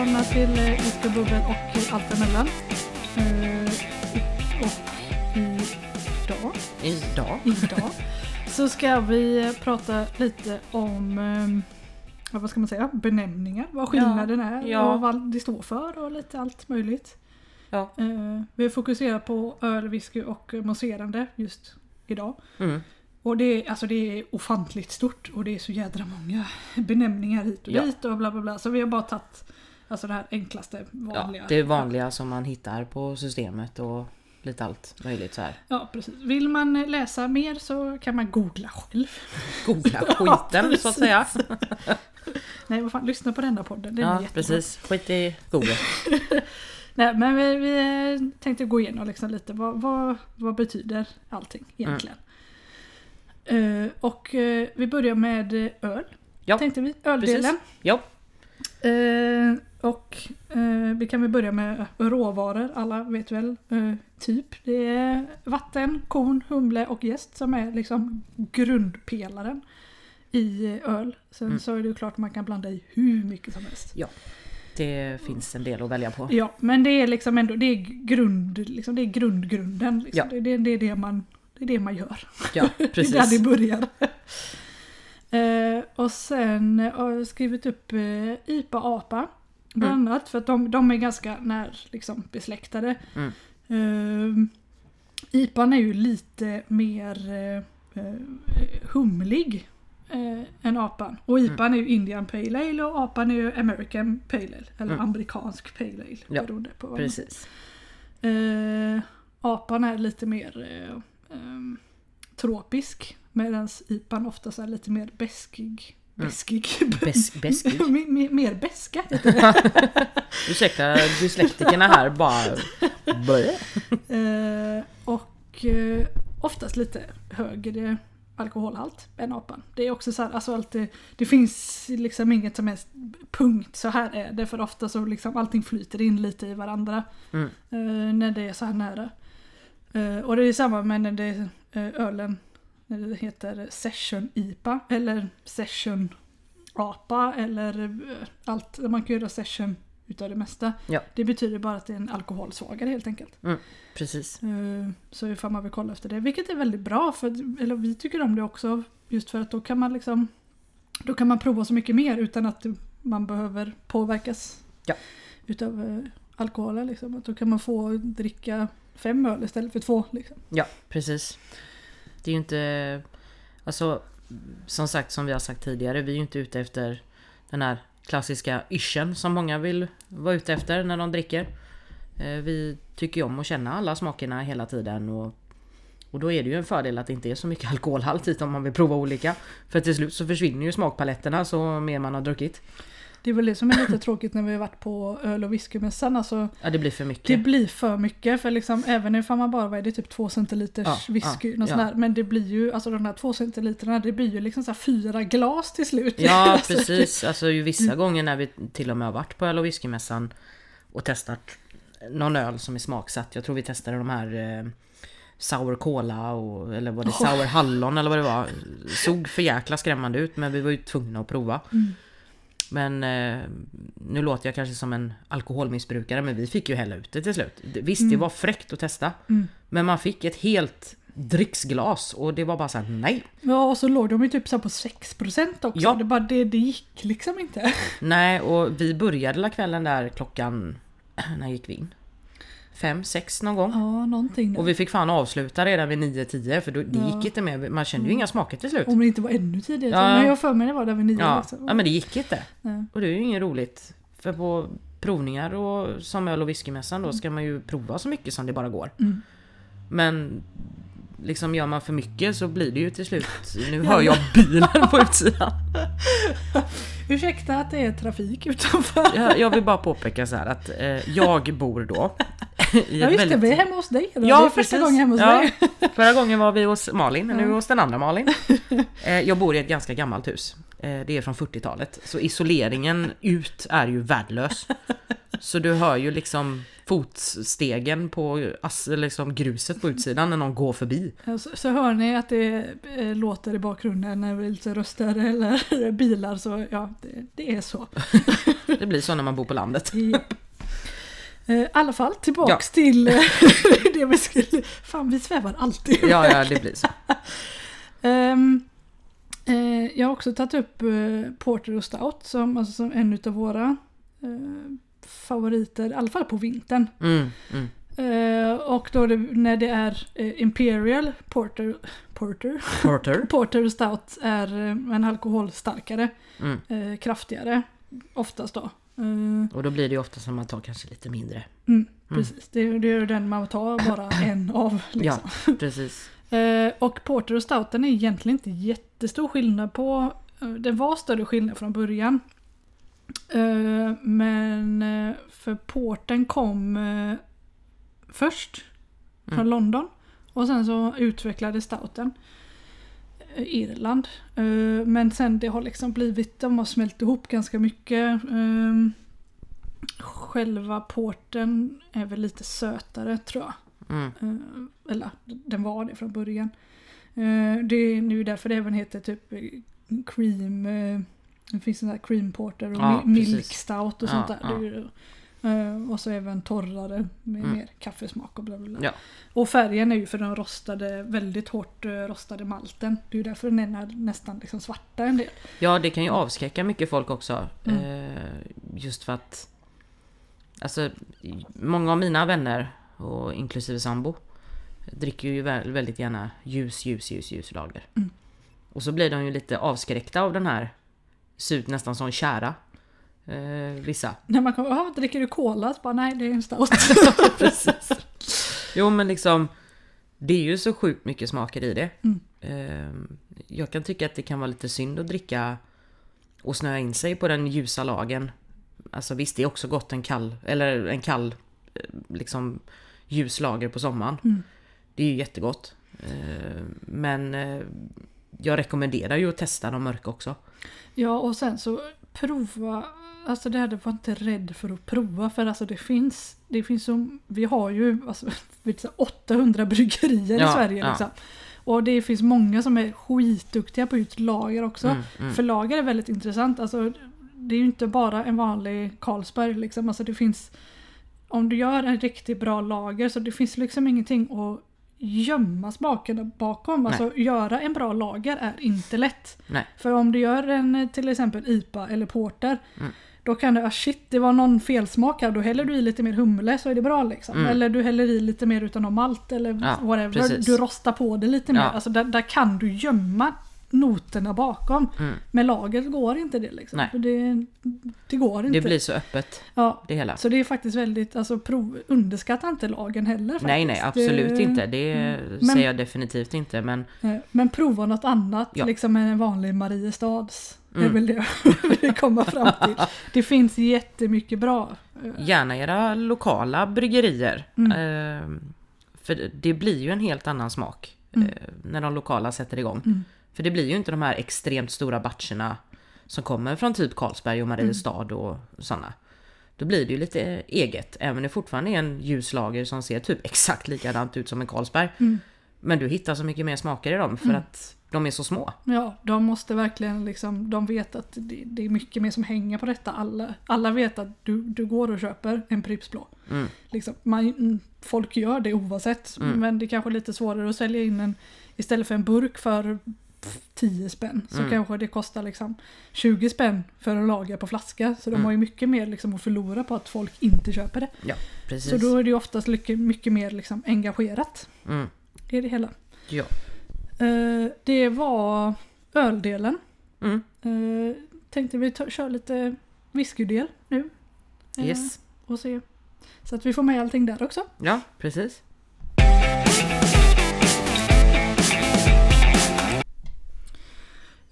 välkomna till eh, och bubbel och allt emellan. Eh, och idag, Idag. idag så ska vi prata lite om eh, ja, vad ska man säga, benämningar, vad skillnaden är ja. och vad det står för och lite allt möjligt. Ja. Vi fokuserar på öl, whisky och mousserande just idag. Mm. Och det är, alltså det är ofantligt stort och det är så jädra många benämningar hit och Ja. dit och bla bla bla. Så vi har bara tagit alltså det här enklaste Ja, vanliga. det är vanliga som man hittar på systemet och lite allt möjligt så här. Ja precis. Vill man läsa mer så kan man googla själv. Googla Ja, skiten så att säga. Nej vad fan, lyssna på denna podden. Den Ja, precis. Skit i Google. Nej men vi, vi tänkte gå igenom liksom lite vad, vad, vad betyder allting egentligen. Mm. Eh, och eh, vi börjar med eh, öl. Ja, Tänkte vi. Öldelen. Precis. Ja, Eh, och eh, vi kan väl börja med råvaror. Alla vet väl eh, typ. Det är vatten, korn, humle och jäst som är liksom grundpelaren i öl. Sen Mm. så är det ju klart att man kan blanda i hur mycket som helst. det finns en del att välja på. Ja, men det är liksom ändå det är grund, liksom, det är grundgrunden. Liksom. Ja. Det, det, det, är det, man, det är det man gör. Ja, Det är där precis. det börjar. Eh, och sen eh, har jag skrivit upp eh, IPA APA. Bland Mm. annat för att de, de är ganska när, liksom, besläktade. Mm. Eh, IPAn är ju lite mer eh, eh, humlig eh, än APAn. Och IPAn är ju Indian Pale Ale och APAN är ju American Pale Ale. Eller Mm. amerikansk Pale Ale. Ja, beroende på vad man Precis. Eh, apan är lite mer eh, ehm, tropisk. Medan ipan oftast är lite mer beskig. Mm. Beskig? Bäsk, bäskig. mer, mer- mer beska heter det. Ursäkta dyslektikerna här bara. Eh, och eh, oftast lite högre alkoholhalt än apan. Det är också så här, alltså alltid, det finns liksom inget som helst punkt, så här är det. För ofta så liksom allting flyter in lite i varandra. Mm. eh, när det är så här nära. Eh, och det är samma med när det är eh, ölen, det heter session IPA eller session APA eller eh, allt. Man kan göra session utav det mesta. Ja. Det betyder bara att det är en alkoholsvagare helt enkelt. Precis. Eh, Så ifall man vill kolla efter det. Vilket är väldigt bra. För, eller vi tycker om det också. Just för att då kan man liksom Då kan man prova så mycket mer utan att man behöver påverkas Ja. utav eh, alkoholen. Liksom. Då kan man få dricka fem öl istället för två. Liksom. Ja, precis. Det är ju inte... Alltså, som sagt, som vi har sagt tidigare, vi är ju inte ute efter den här klassiska yrseln som många vill vara ute efter när de dricker. Eh, vi tycker ju om att känna alla smakerna hela tiden och, och då är det ju en fördel att det inte är så mycket alkoholhalt i om man vill prova olika. För till slut så försvinner ju smakpaletterna så mer man har druckit. Det är väl det som är lite tråkigt när vi har varit på öl och whiskymässan. Alltså, Ja, det blir för mycket. det blir för mycket. För liksom, även ifall man bara vad är det, typ två centiliters Ja, whisky. ja, ja. men det blir ju, alltså de här två centiliterna, det blir ju liksom så fyra glas till slut. Ja Alltså, precis, alltså ju vissa gånger när vi till och med har varit på öl och whiskymässan och testat någon öl som är smaksatt. Jag tror vi testade de här eh, Sour Cola och, eller var det Åh. Sour Hallon eller vad det var. Såg för jäkla skrämmande ut men vi var ju tvungna att prova. Mm. Men eh, nu låter jag kanske som en alkoholmissbrukare men vi fick ju hälla ut det till slut. Det- Visst det Mm. var fräckt att testa. Mm. Men man fick ett helt dricksglas och det var bara så här: nej. Ja och så låg de ju typ så på 6% också. Ja. Det, bara, det, det gick liksom inte. Nej, och vi började la kvällen där klockan... När gick vi in? Fem, sex någon gång. Ja någonting där. Och vi fick fan avsluta redan vid 9-10 för då, det Ja. gick inte med. Man kände ju inga smaker till slut. Om det inte var ännu tidigare. Ja. Men jag för mig det var där vid nio. Ja, liksom. ja men det gick inte. Nej. Och det är ju inget roligt. För på provningar och som öl och whiskymässan då ska man ju prova så mycket som det bara går. Mm. Men liksom gör man för mycket så blir det ju till slut... Nu hör jag bilen på utsidan. Ursäkta att det är trafik utanför. Jag, jag vill bara påpeka så här att eh, jag bor då Ja just det, väldigt vi är hemma hos dig idag. Ja, det är första precis. gången hemma hos Ja. dig. Förra gången var vi hos Malin, nu är vi hos den andra Malin. Eh, Jag bor i ett ganska gammalt hus. Eh, Det är från 40-talet. Så isoleringen ut är ju värdelös. Så du hör ju liksom fotstegen på liksom gruset på utsidan när någon går förbi. Så, så hör ni att det eh, låter i bakgrunden när det är lite röster eller bilar så ja, det, det är så. Det blir så när man bor på landet. Eh, I alla fall tillbaks till eh, det vi skulle... Fan vi svävar alltid. Ja, ja, det blir så. Ehm, eh, jag har också tagit upp eh, Porter och Stout som, alltså, som en av våra eh, favoriter, i alla fall på vintern. Mm, mm. Eh, och då det, när det är eh, Imperial Porter, Porter, Porter. Porter och Stout är eh, en alkoholstarkare, Mm. kraftigare oftast då. Eh, Och då blir det ju ofta som man tar kanske lite mindre. mm, precis, det, är- det är den man tar bara en av. Liksom. Ja, precis. Eh, och Porter och Stouten är egentligen inte jättestor skillnad på. eh, det var större skillnad från början. Eh, men för Porten kom först från Mm. London. Och sen så utvecklade Stouten Irland. Eh, men sen det har liksom blivit, de har smält ihop ganska mycket. Eh, själva porten är väl lite sötare tror jag. Mm. Eh, eller den var det från början. Eh, det är nu därför det även heter typ eh, cream. eh, det finns sån här cream porter och Ja, mi- milk stout och Ja, sånt där. ja. Eh, och så även torrare med Mm. mer kaffesmak och bla bla bla. Ja. Och färgen är ju för den rostade, väldigt hårt eh, rostade malten. Det är ju därför den är nä- nästan liksom svarta en del. Ja, det kan ju avskräcka mycket folk också. Mm. Eh, just för att... Alltså, många av mina vänner, och inklusive sambo, dricker ju vä- väldigt gärna ljus, ljus, ljus, ljus lager. Mm. Och så blir de ju lite avskräckta av den här, ser ut nästan som kära. Eh, vissa. När man kommer, "Jaha, dricker du cola? Så bara, nej det är en stout. Precis. Jo men liksom Det är ju så sjukt mycket smaker i det. Mm. Ehm, Jag kan tycka att det kan vara lite synd att dricka och snöa in sig på den ljusa lagen. Alltså visst det är också gott en kall, eller en kall eh, liksom ljus lager på sommaren. Mm. Det är ju jättegott. Ehm, Men eh, jag rekommenderar ju att testa de mörka också. Ja och sen så prova, alltså det här det var inte rädd för att prova för alltså det finns, det finns som, vi har ju alltså, vet du, 800 bryggerier i Ja, Sverige ja. liksom. Och det finns många som är skitduktiga på göra lager också. Mm, mm. För lager är väldigt intressant, alltså det är ju inte bara en vanlig Carlsberg liksom, alltså det finns om du gör en riktigt bra lager så det finns liksom ingenting att gömma smakerna bakom. Alltså göra en bra lager är inte lätt. Nej. För om du gör en till exempel IPA eller porter Mm. Då kan du, ah shit det var någon felsmak här, då häller du i lite mer humle så är det bra liksom. Mm. Eller du häller i lite mer utan någon malt eller Ja, whatever. precis. Du rostar på det lite mer. Ja. Alltså där, där kan du gömma noterna bakom. Mm. Med lager går inte det liksom. Det, det går inte. Det blir så öppet ja. det hela. Så det är faktiskt väldigt, alltså prov, underskatta inte lagen heller faktiskt. Nej nej absolut Det- inte. Det Men- säger jag definitivt inte men Men prova något annat, Ja. liksom en vanlig Mariestads. Det är Mm. väl det jag vill komma fram till. Det finns jättemycket bra. Eh, gärna era lokala bryggerier. Mm. Eh, för det blir ju en helt annan smak Mm. eh, när de lokala sätter igång. Mm. För det blir ju inte de här extremt stora batcherna som kommer från typ Carlsberg och Mariestad Mm. och sådana. Då blir det ju lite eget, även om det fortfarande är en ljuslager som ser typ exakt likadant ut som en Carlsberg. Men du hittar så mycket mer smaker i dem för Mm. att de är så små. Ja, de måste verkligen liksom, de vet att det, det är mycket mer som hänger på detta. Alla, alla vet att du, du går och köper en Pripps blå. Mm. Liksom, man, mm, folk gör det oavsett. Mm. Men det är kanske är lite svårare att sälja in en istället för en burk för pff, 10 spänn. Så Mm. kanske det kostar liksom 20 spänn för en lager på flaska. Så de Mm. har ju mycket mer liksom att förlora på att folk inte köper det. Ja, precis. Så då är det ju oftast mycket, mycket mer liksom engagerat Mm. I det hela. Ja. Eh, det var öldelen. Mm. Eh, tänkte vi ta, köra lite whiskydel nu. Eh, Yes. Och se. Så att vi får med allting där också. Ja, precis.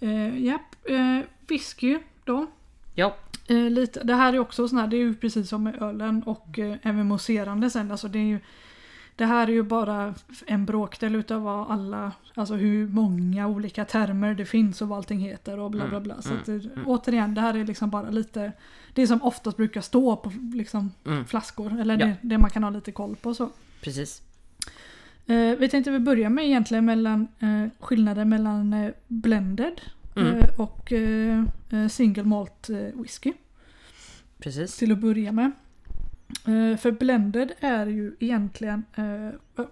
Uh, japp, eh, whisky då. Ja. Eh, lite, det här är också sån här, det är ju precis som med ölen och uh, även mousserande sen. Alltså det är ju Det här är ju bara en bråkdel utav vad alla, alltså hur många olika termer det finns och vad allting heter och bla bla bla. Så att det, återigen, det här är liksom bara lite, det som oftast brukar stå på liksom Mm. flaskor. Eller Ja. det, det man kan ha lite koll på så. Precis. Eh, vi tänkte vi börja med egentligen mellan eh, skillnaden mellan eh, blended Mm. eh, och eh, eh, single malt whisky. Precis. Till att börja med. Eh, för blended är ju egentligen, eh,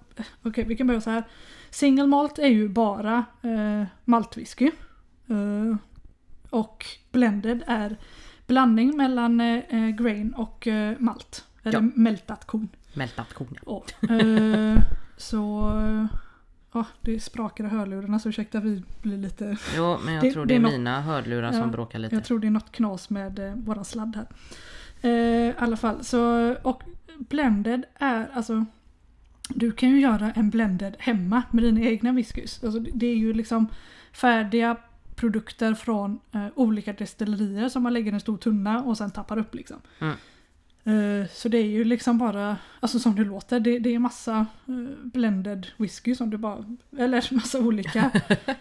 okej vi kan börja så här. Single malt är ju bara eh, maltwhisky. Eh, och blended är blandning mellan eh, eh, grain och eh, malt. Eller Ja. mältat korn. Mältat korn. Ja. Eh, så ja, det sprakar i hörlurarna så ursäkta vi blir lite... Jo, men jag Det- tror det det är är nå- mina hörlurar Ja, som bråkar lite. Jag tror det är något knas med eh, våran sladd här. Eh, I alla fall så och blended är alltså du kan ju göra en blended hemma med dina egna whiskys. Alltså, det- är ju liksom färdiga produkter från eh, olika destillerier som man lägger i en stor tunna och sen tappar upp liksom. Mm. Eh, så det är ju liksom bara, alltså som det låter, det, det är massa eh, blended whisky som du bara, eller massa olika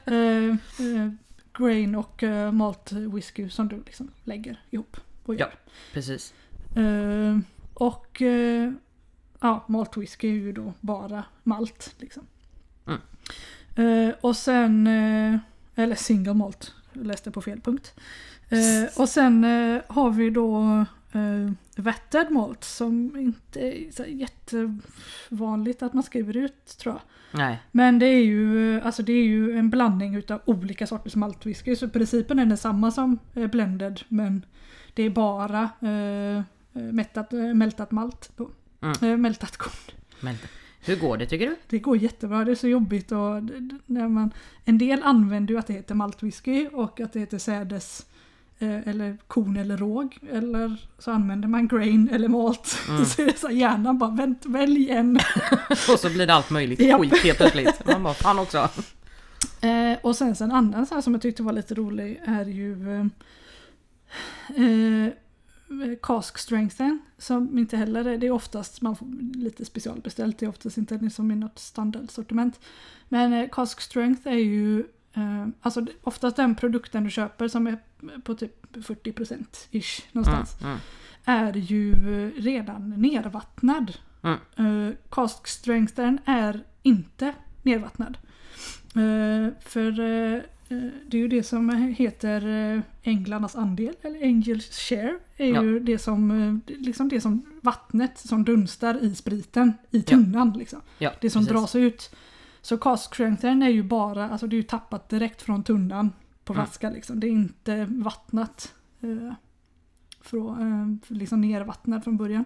eh, eh, grain och malt whisky som du liksom lägger ihop. Och gör. Precis. Eh, och eh, ja, malt whisky är ju då bara malt. Liksom. Mm. Eh, och sen, eller single malt, jag läste på fel punkt. Och sen har vi då eh, vätted malt som inte är jättevanligt att man skriver ut tror jag. Nej. Men det är ju, alltså det är ju en blandning utav olika sorters maltwhisky. Så principen är densamma som blended men det är bara eh, eh, mättat, eh, mältat malt på. Mm. Eh, mältat korn. Mältat. Hur går det tycker du? Det går jättebra, det är så jobbigt och när man, en del använder ju att det heter maltwhisky och att det heter sädes eh, eller korn eller råg. Eller så använder man grain eller malt. Mm. så är det så hjärnan bara vänt, välj en. Och så blir det allt möjligt Japp. skit helt plötsligt. Man bara fan också. Eh, och sen en annan så här som jag tyckte var lite rolig är ju eh, eh, cask strengthen. Som inte heller är, det är oftast man får lite specialbeställt. Det är oftast inte liksom i något standardsortiment. Men eh, cask strength är ju eh, alltså oftast den produkten du köper som är på typ 40% ish någonstans. Mm, mm. Är ju eh, redan nervattnad. Mm. Uh, cask strengthen är inte nervattnad. Eh, för eh, eh, det är ju det som heter uh, änglarnas andel, eller angels share. är Ja. ju det som, eh, liksom det som vattnet som dunstar i spriten i tunnan. Liksom. Ja, Det som precis. dras ut. Så cask strengthen är ju bara, alltså det är ju tappat direkt från tunnan på Mm. flaska. Liksom. Det är inte vattnat. Eh, från, eh, liksom nervattnad från början.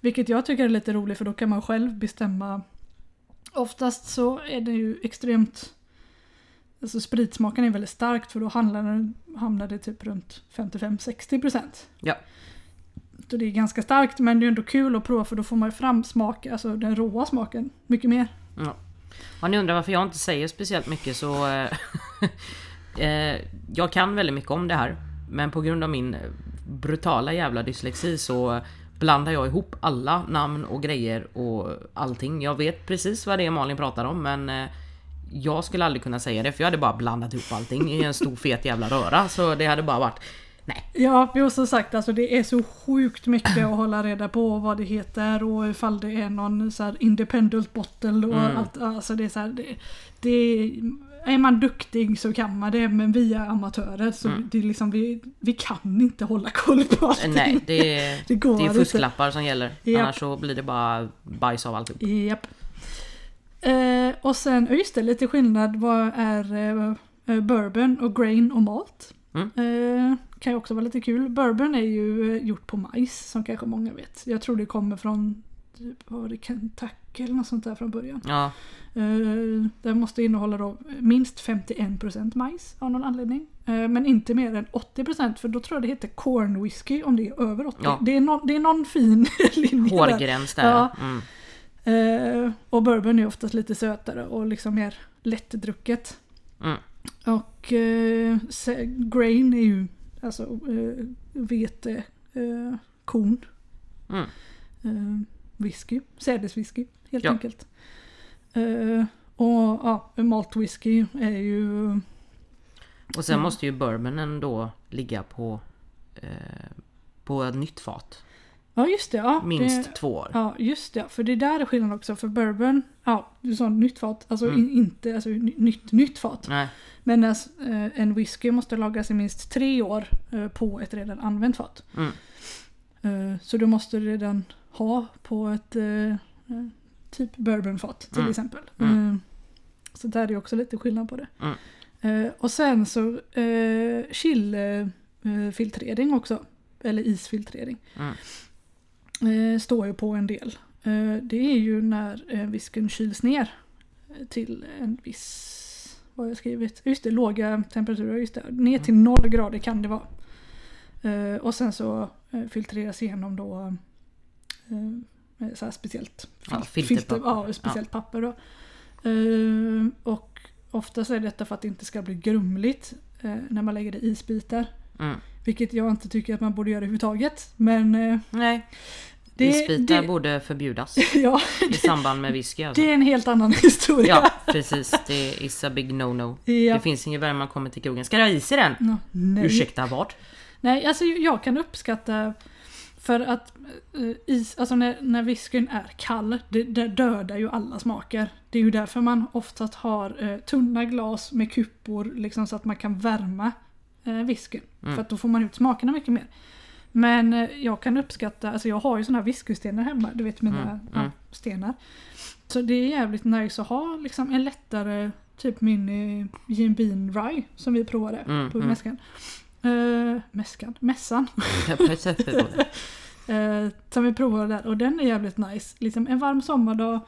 Vilket jag tycker är lite roligt för då kan man själv bestämma. Oftast så är det ju extremt Alltså spritsmaken är väldigt starkt för då hamnar det typ runt 55-60%. Ja. Så det är ganska starkt men det är ändå kul att prova för då får man ju fram smak, alltså den råa smaken mycket mer. Om ni undrar varför jag inte säger speciellt mycket så... eh, eh, jag kan väldigt mycket om det här. Men på grund av min brutala jävla dyslexi så blandar jag ihop alla namn och grejer och allting. Jag vet precis vad det är Malin pratar om men eh, jag skulle aldrig kunna säga det för jag hade bara blandat ihop allting i en stor fet jävla röra. Så det hade bara varit... Nej. Ja, jo som sagt alltså det är så sjukt mycket att hålla reda på vad det heter och ifall det är någon så här independent bottle och Mm. allt. Alltså det är så här, det, det, är man duktig så kan man det men vi är amatörer så Mm. det är liksom, vi, vi kan inte hålla koll på allting. Nej, det Det går det är inte. fusklappar som gäller. Japp. Annars så blir det bara bajs av alltihop. Japp. Eh, och sen, just det, lite skillnad vad är eh, eh, bourbon och grain och malt. Mm. Eh, kan ju också vara lite kul. Bourbon är ju eh, gjort på majs som kanske många vet. Jag tror det kommer från typ, var det, Kentucky eller något sånt där från början. Ja, Eh, den måste innehålla då minst 51% majs av någon anledning. Men inte mer än 80% för då tror jag det heter corn whisky om det är över 80. Ja. Det, är någon, det är någon fin linje där. hårgräns där. Ja. Mm. Eh, och bourbon är oftast lite sötare och liksom mer lättdrucket. Mm. Och eh, grain är ju alltså eh, vete, eh, korn, Mm. eh, whisky, sädeswhisky helt Ja. enkelt. Eh, och ja, malt whisky är ju... Och sen måste ju bourbonen då ligga på, eh, på ett nytt fat. Ja just det. Ja, Minst det, två år. Ja just det. För det där är skillnaden också. För bourbon, ja du sa nytt fat. Alltså Mm. in, inte alltså, ny- nytt, nytt fat. Nej, Men alltså, eh, en whisky måste lagras i minst tre år eh, på ett redan använt fat. Mm. Eh, så du måste redan ha på ett eh, typ bourbonfat till Mm. exempel. Mm. Eh, så där är det också lite skillnad på det. Mm. Eh, och sen så chillfiltrering också. Eller isfiltrering. Mm. Eh, står ju på en del. Eh, det är ju när eh, whiskyn kyls ner till en viss, vad har jag skrivit? Just det, låga temperaturer. Just det. Ner till noll grader kan det vara. Eh, och sen så filtreras igenom då eh, så speciellt Ja, fil- filterpapper. ja, speciellt papper då. Eh, och oftast är detta för att det inte ska bli grumligt när man lägger det i isbitar. mm. Vilket jag inte tycker att man borde göra överhuvudtaget. Men eh, Nej. det, Isbitar det, borde förbjudas ja, i samband med whisky alltså. det är en helt annan historia. Ja, precis. Det är is a big no-no. Ja. Det finns inget värre när man kommer till krogen. Ska du ha is i den? Nej. Ursäkta, vad? Nej, alltså jag kan uppskatta för att eh, is, alltså när, när whiskyn är kall, det, det dödar ju alla smaker. Det är ju därför man oftast har eh, tunna glas med kuppor liksom så att man kan värma eh, whiskyn. Mm. För att då får man ut smakerna mycket mer. Men eh, jag kan uppskatta, alltså jag har ju såna här whiskystenar hemma, du vet mina Mm, ja, mm. stenar. Så det är jävligt nice att ha liksom en lättare typ min eh, Jim Beam Rye som vi provade Mm, på mm. mäskan. Uh, mäskan? Mässan. Eh, som vi provade där och den är jävligt nice. Liksom en varm sommardag,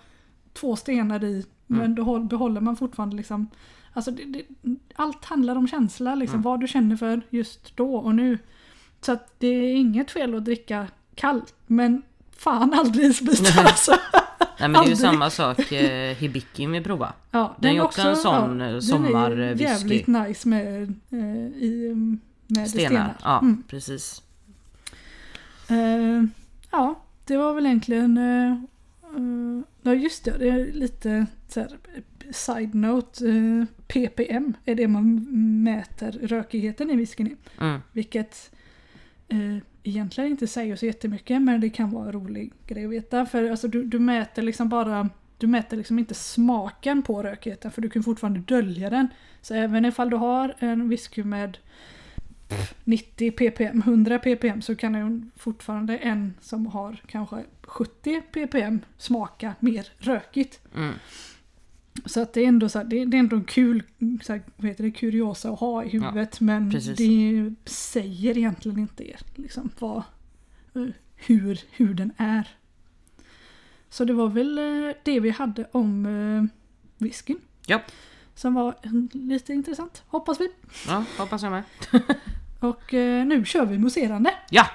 två stenar i, men Mm. då håll- behåller man fortfarande liksom Alltså det, det, allt handlar om känsla, liksom, Mm. vad du känner för just då och nu. Så att det är inget fel att dricka kallt, men fan aldrig isbitar alltså. Nej men det är ju samma sak eh, Hibiki vi provar. Ja, Den är ju också en sån, eh, den är sommarwhisky. jävligt nice med, eh, i, med stenar. Stenar. Ja, Mm. precis. Eh, ja, det var väl egentligen... eh, eh, ja just det, det är lite så här, side note. eh, ppm är det man mäter rökigheten i whiskyn i. Mm. Vilket eh, egentligen inte säger så jättemycket men det kan vara en rolig grej att veta. För alltså, du, du mäter liksom bara du mäter liksom inte smaken på rökigheten för du kan fortfarande dölja den. Så även ifall du har en whisky med pff, 90 ppm, 100 ppm så kan ju fortfarande en som har kanske 70 ppm smaka mer rökigt. Mm. Så att det är ändå, så här, det, är ändå en kul så här, vad heter det, kuriosa att ha i huvudet men precis. det säger egentligen inte liksom, vad, eh, hur, hur den är. Så det var väl eh, det vi hade om uh, whiskyn. Ja. Som var mm, lite intressant, hoppas vi. ja, hoppas jag med. Och eh, nu kör vi mousserande. Ja!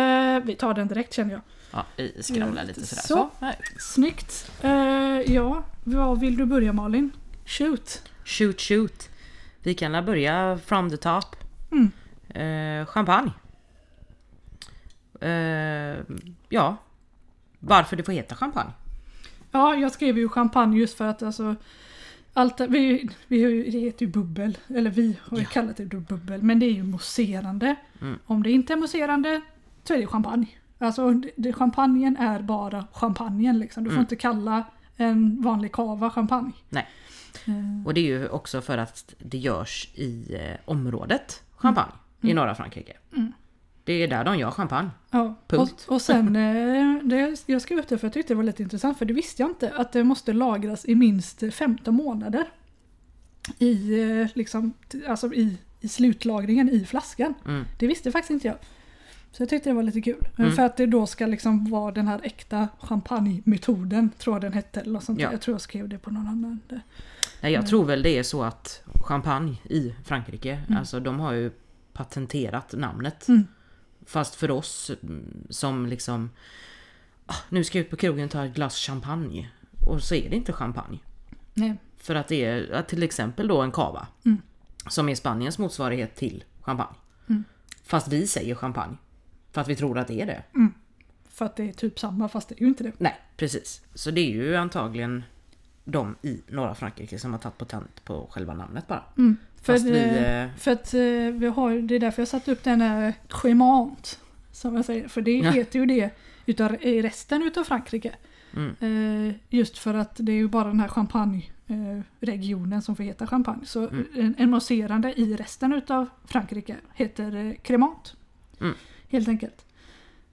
Eh, vi tar den direkt känner jag. Ja, skramlar lite sådär. Så. Så. Snyggt. Eh, ja, vad vill du börja Malin? Shoot. Shoot shoot. Vi kan börja from the top. Mm. Eh, champagne. Eh, ja. Varför det får heta champagne. Ja, jag skrev ju champagne just för att alltså allt, vi, vi, det heter ju bubbel, eller vi har ju Ja. kallat det bubbel, men det är ju mousserande. Mm. Om det inte är mousserande så är det champagne. Alltså det, champagnen är bara champagnen liksom. Du får Mm. inte kalla en vanlig cava champagne. Nej. Eh, Och det är ju också för att det görs i eh, området champagne i norra Frankrike. Mm. Det är där de gör champagne. Ja, Punkt. och, och sen, eh, det, jag skrev upp det för jag tyckte det var lite intressant för det visste jag inte att det måste lagras i minst 15 månader. I, eh, liksom, alltså i, i slutlagringen i flaskan. Mm. Det visste faktiskt inte jag. Så jag tyckte det var lite kul. Mm. För att det då ska liksom vara den här äkta champagnemetoden, tror jag den hette. Eller något sånt Ja. Jag tror jag skrev det på någon annan. Nej, jag Mm. tror väl det är så att champagne i Frankrike, Mm. alltså de har ju patenterat namnet. Mm. Fast för oss mm, som liksom ah, Nu ska jag ut på krogen och ta ett glas champagne. Och så är det inte champagne. Nej. För att det är till exempel då en cava. Mm. Som är Spaniens motsvarighet till champagne. Mm. Fast vi säger champagne. För att vi tror att det är det. för att det är typ samma fast det är ju inte det. Nej, precis. Så det är ju antagligen de i norra Frankrike som har tagit patent på själva namnet bara. Mm. För, Fast vi, eh, för att eh, vi har, det är därför jag satt upp den här Tremont. Som jag säger, för det Ja. heter ju det utav, i resten utav Frankrike. Mm. Eh, just för att det är ju bara den här champagne-regionen som får heta champagne. Så Mm. en, mousserande i resten utav Frankrike heter Cremant. Mm. Helt enkelt.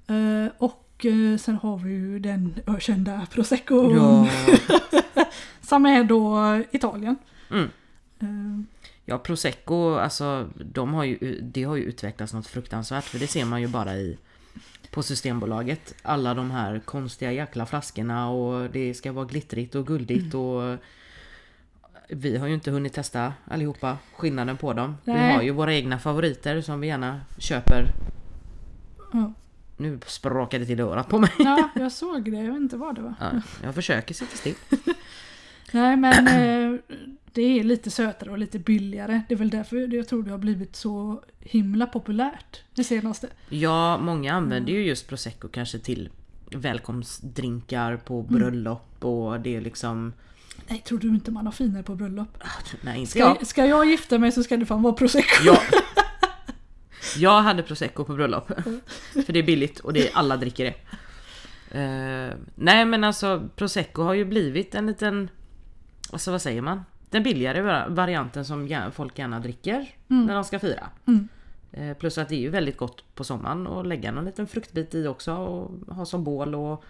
Eh, och eh, sen har vi ju den ökända Prosecco. Ja, Som är då Italien. mm. Eh, ja, prosecco, alltså de har ju, det har ju utvecklats något fruktansvärt för det ser man ju bara i på Systembolaget. Alla de här konstiga jäkla flaskorna och det ska vara glittrigt och guldigt Mm. och vi har ju inte hunnit testa allihopa skillnaden på dem. Vi Nej. har ju våra egna favoriter som vi gärna köper. Ja. Nu sprakade det till örat på mig. ja, jag såg det. Jag vet inte vad det var. Ja, jag försöker sitta still. Nej men eh, det är lite sötare och lite billigare. Det är väl därför jag tror det har blivit så himla populärt det senaste. Ja, många använder ju just prosecco kanske till välkomstdrinkar på Mm. bröllop och det är liksom... Nej, tror du inte man har finare på bröllop? Nej, inte Ska, jag. ska jag gifta mig så ska det fan vara prosecco. Ja. Jag hade prosecco på bröllop. För det är billigt och det är, alla dricker det. Eh, nej men alltså prosecco har ju blivit en liten... Alltså vad säger man? Den billigare va- varianten som folk gärna dricker när de ska fira. Mm. Eh, plus att det är ju väldigt gott på sommaren och lägga någon liten fruktbit i också och ha som bål och...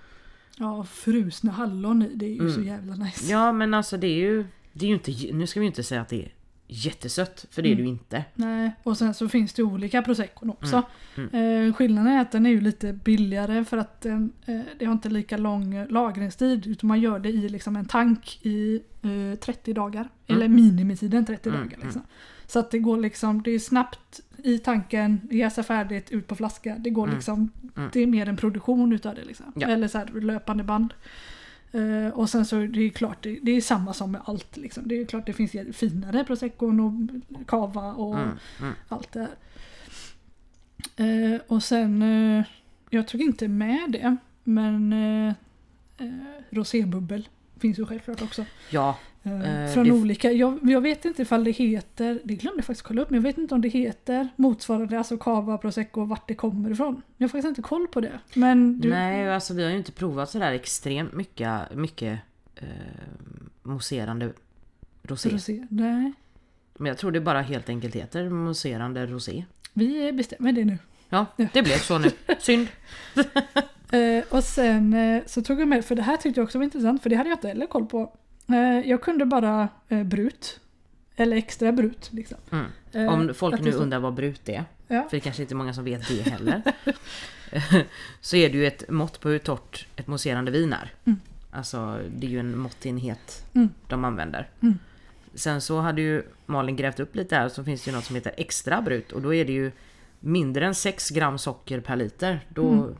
Ja, frusna hallon i, det är ju så jävla nice. Mm. Ja men alltså det är ju... Det är ju inte... Nu ska vi ju inte säga att det är jättesött för det är det ju inte. Nej, och sen så finns det olika proseccon också. Mm, Eh, skillnaden är att den är ju lite billigare för att den, eh, det har inte lika lång eh, lagringstid utan man gör det i liksom en tank i eh, 30 dagar. Eller minimitiden 30 Mm, dagar. Liksom. Så att det går liksom, det är snabbt i tanken, jäsa färdigt, ut på flaska. Det går liksom, mm. det är mer en produktion utav det liksom. Ja. Eller så här löpande band. Eh, och sen så är det ju klart, det, det är samma som med allt liksom. Det är klart det finns finare proseccon och cava och Mm, mm. allt det här. Eh, och sen, eh, jag tog inte med det, men rosébubbel finns ju självklart också. Ja, Eh, Eh, från det- olika, jag, jag vet inte ifall det heter, det glömde jag faktiskt kolla upp, men jag vet inte om det heter motsvarande, alltså cava, prosecco, vart det kommer ifrån. Jag har faktiskt inte koll på det. Men du, Nej, alltså vi har ju inte provat sådär extremt mycket, mycket eh, mousserande rosé. rosé, nej. Men jag tror det bara helt enkelt heter mousserande rosé. Vi bestämmer det nu. Ja, det blev så nu. Synd. Eh, och sen eh, så tog jag med, för det här tyckte jag också var intressant, för det hade jag inte heller koll på. Eh, jag kunde bara eh, brut. Eller extra brut liksom. Mm. Eh, Om folk nu undrar vad brut är. Ja. För det kanske inte är många som vet det heller. så är det ju ett mått på hur torrt ett mousserande vin är. Mm. Alltså det är ju en måttenhet Mm. de använder. Mm. Sen så hade ju Malin grävt upp lite här så finns det ju något som heter extra brut och då är det ju mindre än 6 gram socker per liter. Då Mm.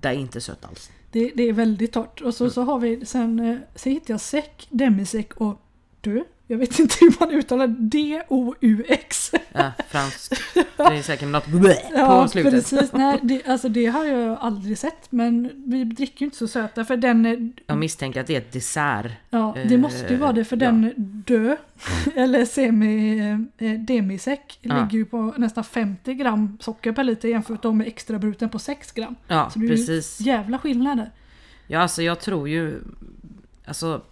Det är inte sött alls. Det, det är väldigt torrt. Och så, Mm. så har vi sen, eh, så hittade jag säck, demisek och du. Jag vet inte hur man uttalar D-O-U-X. Ja, fransk. Det är säkert något på Ja, slutet. precis. Nej, det, alltså det har jag aldrig sett. Men vi dricker ju inte så söta för den är, Jag misstänker att det är ett dessert. Ja, det Eh, måste ju vara det för ja. den dö, eller semi eh, demisek, Ja. ligger ju på nästan 50 gram socker per liter jämfört med extra bruten på 6 gram. Ja, Så det är precis. ju jävla skillnader. Ja, alltså jag tror ju... Alltså...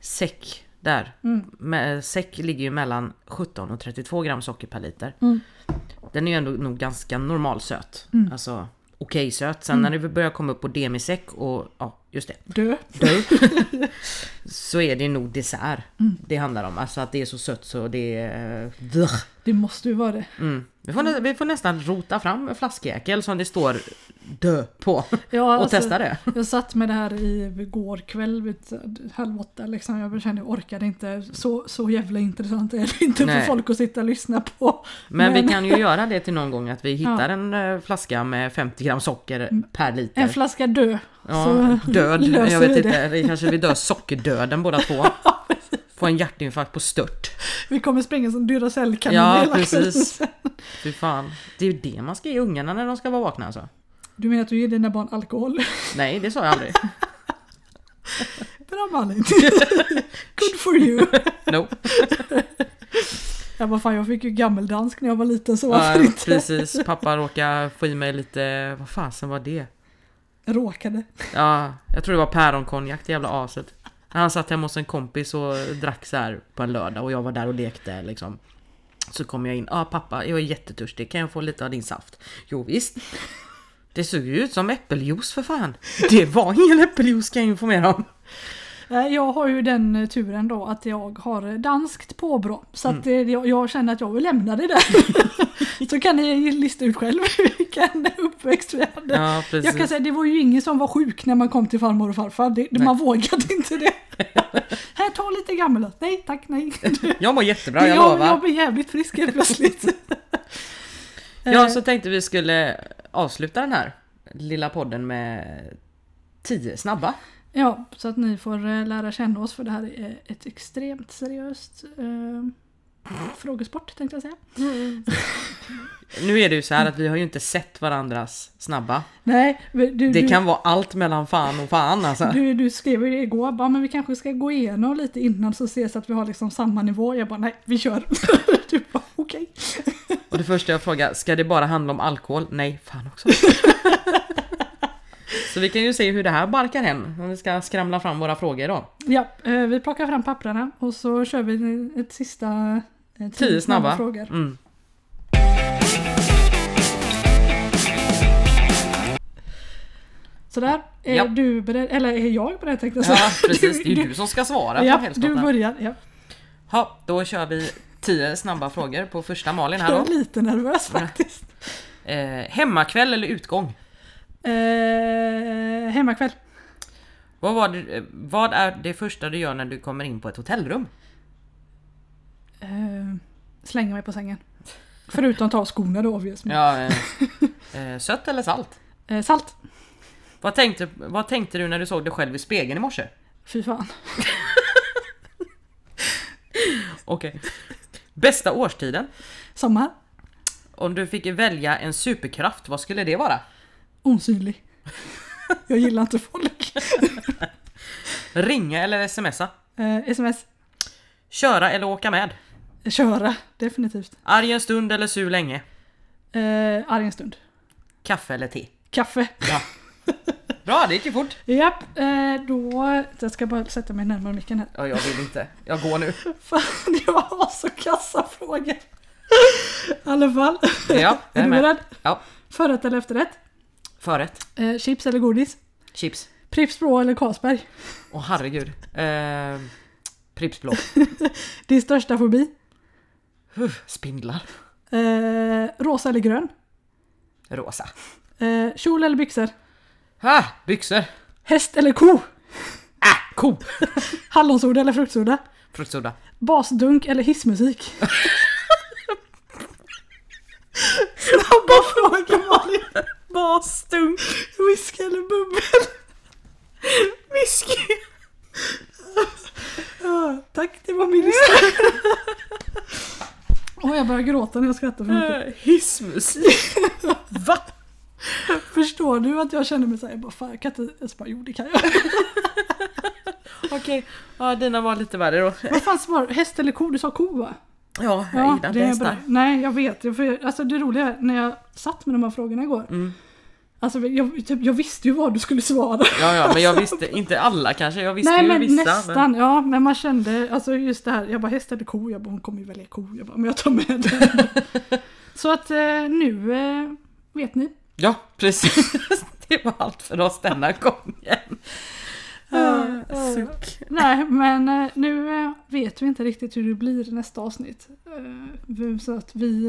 Säck där. Mm. Med, säck ligger ju mellan 17 och 32 gram socker per liter. Mm. Den är ju ändå nog ganska normalsöt. Mm. Alltså okej söt. Sen när det börjar komma upp på demisäck och ja, just det. Dö. Dö. så är det nog dessert Mm. det handlar om. Alltså att det är så sött så det är... Blech. Det måste ju vara det. Mm. Vi, får nä- vi får nästan rota fram en flaskjäkel som det står dö på. Ja, Och alltså, testa det. Jag satt med det här i går kväll vid halv åtta liksom. Jag kände jag orkade inte. Så, så jävla intressant är det inte Nej. för folk att sitta och lyssna på. Men, vi Men- kan ju göra det till någon gång att vi hittar Ja. en eh, flaska med 50 gram socker per liter. En flaska dö. ja, död. Jag vet vi inte. det. Vi kanske vi dör sockerdöden båda två. Få en hjärtinfarkt på stört. Vi kommer springa som Duracell-kaniner Ja, precis. Fy fan. Det är ju det man ska ge ungarna när de ska vara vakna alltså. Du menar att du ger dina barn alkohol? Nej, det sa jag aldrig. Bra Malin! Good for you! No. Jag bara fan jag fick ju gammeldansk när jag var liten så Ja, varför inte? precis. Pappa råkade få i mig lite... Vad fasen var det? Råkade. Ja, jag tror det var päronkonjak, det jävla aset. Han satt hemma hos en kompis och drack så här på en lördag och jag var där och lekte liksom. Så kom jag in. Ja ah, pappa, jag är jättetörstig. Kan jag få lite av din saft? Jo visst. Det såg ju ut som äppeljuice för fan. Det var ingen äppeljuice kan jag informera om. Eh, Jag har ju den eh, turen då att jag har danskt påbrå. Så Mm. att eh, jag, jag känner att jag vill lämna det där. så kan ni lista ut själv vilken uppväxt vi hade. Ja. Jag kan säga det var ju ingen som var sjuk när man kom till farmor och farfar. Det, man vågade inte det. Här, ta lite gammelöl. Nej tack, nej. Jag mår jättebra, jag jag, lovar. jag blir jävligt frisk helt plötsligt. Ja, Eh, så tänkte vi skulle avsluta den här lilla podden med 10 snabba. Ja, så att ni får eh, lära känna oss för det här är ett extremt seriöst eh, frågesport tänkte jag säga. Nu är det ju så här att vi har ju inte sett varandras snabba. Nej, du, Det du, kan vara allt mellan fan och fan alltså. du, du skrev ju det igår, bara, men vi kanske ska gå igenom lite innan så ses att vi har liksom samma nivå. Jag bara nej, vi kör. du bara okej. Och det första jag frågar, ska det bara handla om alkohol? Nej, fan också. Så vi kan ju se hur det här barkar hem. Om vi ska skramla fram våra frågor då. Ja, eh, vi plockar fram papperna och så kör vi ett sista eh, Tio snabba. frågor. Mm. Sådär, är Ja. du beredd? Eller är jag beredd tänkte jag säga. Ja, precis. Det är ju du som ska svara Ja, du börjar. Ja. Ja, då kör vi 10 snabba frågor på första Malin här Jag är då. lite nervös faktiskt. Eh, hemmakväll eller utgång? Eh, hemmakväll. Vad, var det, eh, vad är det första du gör när du kommer in på ett hotellrum? Eh, slänga mig på sängen. Förutom ta av skorna då obvious. Ja, eh, sött eller salt? Eh, salt. Vad tänkte, vad tänkte du när du såg dig själv i spegeln i morse? Fy fan. Okej. Bästa årstiden? Sommar. Om du fick välja en superkraft, vad skulle det vara? Osynlig. Jag gillar inte folk. Ringa eller smsa? Eh, sms. Köra eller åka med? Köra. Definitivt. Arg en stund eller sur länge? Eh, arg en stund. Kaffe eller te? Kaffe. Ja. Bra, det gick ju fort. Japp, eh, då... Jag ska bara sätta mig närmare micken här. Ja, jag vill inte. Jag går nu. Fan, jag har så kassa frågor. I alla fall. Ja, är är du med. beredd? Ja. Förrätt eller efterrätt? Förrätt. Eh, chips eller godis? Chips. Pripps Blå eller Carlsberg? Åh herregud. Eh, Pripps blå. Din största fobi? Huh, Spindlar. Eh, rosa eller grön? Rosa. Eh, kjol eller byxor? Ah, byxor. Häst eller ko? Ah, ko. Hallonsoda eller fruktsoda? Fruktsoda. Basdunk eller hissmusik? Snabba frågor Malin! Basdunk. Whisky eller bubbel? Whisky. Ja, tack, det var min lista. Åh, jag börjar gråta när jag skrattar för mycket. Eh, Hissmusik. Va? Förstår du att jag känner mig såhär, jag bara fan jag kan inte ens bara, jo det kan jag. Okej, ja dina var lite värre då. Vad fan svarar Häst eller ko? Du sa ko va? Ja, jag Ja, gillar det är hästar. Nej, jag vet. Jag- För, alltså det roliga är, när jag satt med de här frågorna igår. Mm. Alltså jag, typ, jag visste ju vad du skulle svara. Ja, ja, men jag visste, inte alla kanske, jag visste Nej ju men vissa. nästan, ja men man kände, alltså just det här, jag bara häst eller ko, jag bara hon kommer ju välja ko, jag bara men jag tar med den. Så att eh, nu eh, vet ni. Ja, precis. Det var allt för oss denna gången. Ah, Eh, suck. Nej men eh, nu vet vi inte riktigt hur det blir nästa avsnitt. Så att vi,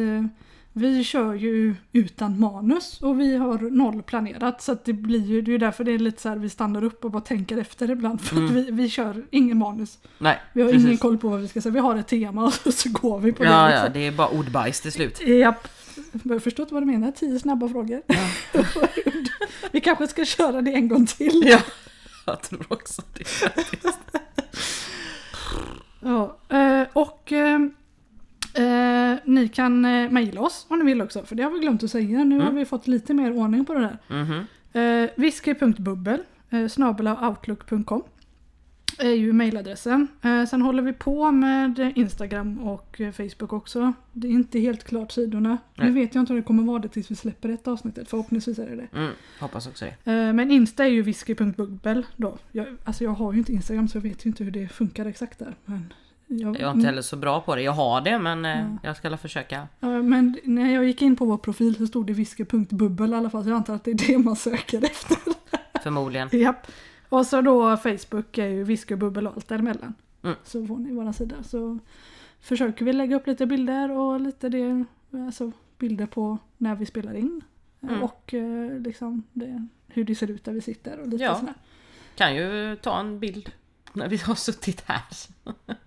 vi kör ju utan manus och vi har noll planerat så att det blir ju, det är därför det är lite så här vi stannar upp och bara tänker efter ibland för att vi, vi kör ingen manus. Nej, Vi har precis. ingen koll på vad vi ska säga, vi har ett tema och så, går vi på det. Ja, liksom. ja, det är bara ordbajs till slut. Japp. Jag har förstått vad du menar, tio snabba frågor. vi kanske ska köra det en gång till. Ja, jag tror också det faktiskt. Ja, eh, och eh, ni kan eh, mejla oss om ni vill också, för det har vi glömt att säga. Nu har Mm. vi fått lite mer ordning på det här. Mhm. Eh, Whisky.bubbel eh, snabel-outlook.com är ju mejladressen. Eh, sen håller vi på med Instagram och eh, Facebook också. Det är inte helt klart sidorna. Nej. Nu vet jag inte om det kommer vara det tills vi släpper ett avsnittet. Förhoppningsvis är det det. Mm, hoppas också det. Eh, men Insta är ju whisky.bubbel då. Jag, alltså jag har ju inte Instagram så jag vet ju inte hur det funkar exakt där. Men jag, Jag är inte heller så bra på det. Jag har det men eh, Ja. jag ska försöka. Ja, men när jag gick in på vår profil så stod det whisky.bubbel i alla fall. Så jag antar att det är det man söker efter. Förmodligen. Japp. Och så då Facebook är ju whisky och allt däremellan. Mm. Så får ni våra sida. Så försöker vi lägga upp lite bilder och lite det, alltså bilder på när vi spelar in. Mm. Och eh, liksom det, hur det ser ut där vi sitter och lite Ja. sådär. Kan ju ta en bild när vi har suttit här.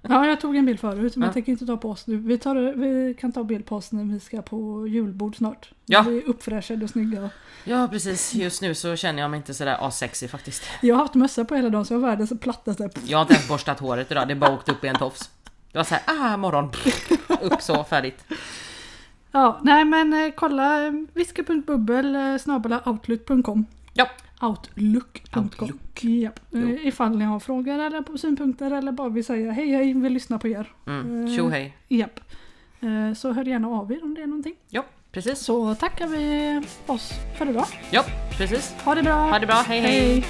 Ja, jag tog en bild förut men Ja. jag tänker inte ta på oss nu. Vi, tar, vi kan ta bild på oss när vi ska på julbord snart. Ja. Vi är uppfräschade och snygga. Ja precis, just nu så känner jag mig inte sådär asexig faktiskt. Jag har haft mössa på hela dagen så jag har världens plattaste. Jag har inte ens borstat håret idag, det bara åkt upp i en tofs. Det var såhär, ah morgon. Upp så, färdigt. Ja, nej men eh, kolla eh, whisky.bubbel eh, snabel-a outlook.com Ja. Outlook.com Outlook. Ja. Eh, Ifall ni har frågor eller synpunkter eller bara vill säga hej hej, vi lyssnar på er. Mm. Eh, Tjo hej. Japp. Eh, Så hör gärna av er om det är någonting. Ja, precis. Så tackar vi oss för idag. Ja, precis. Ha det bra! Ha det bra, hej hej. hej.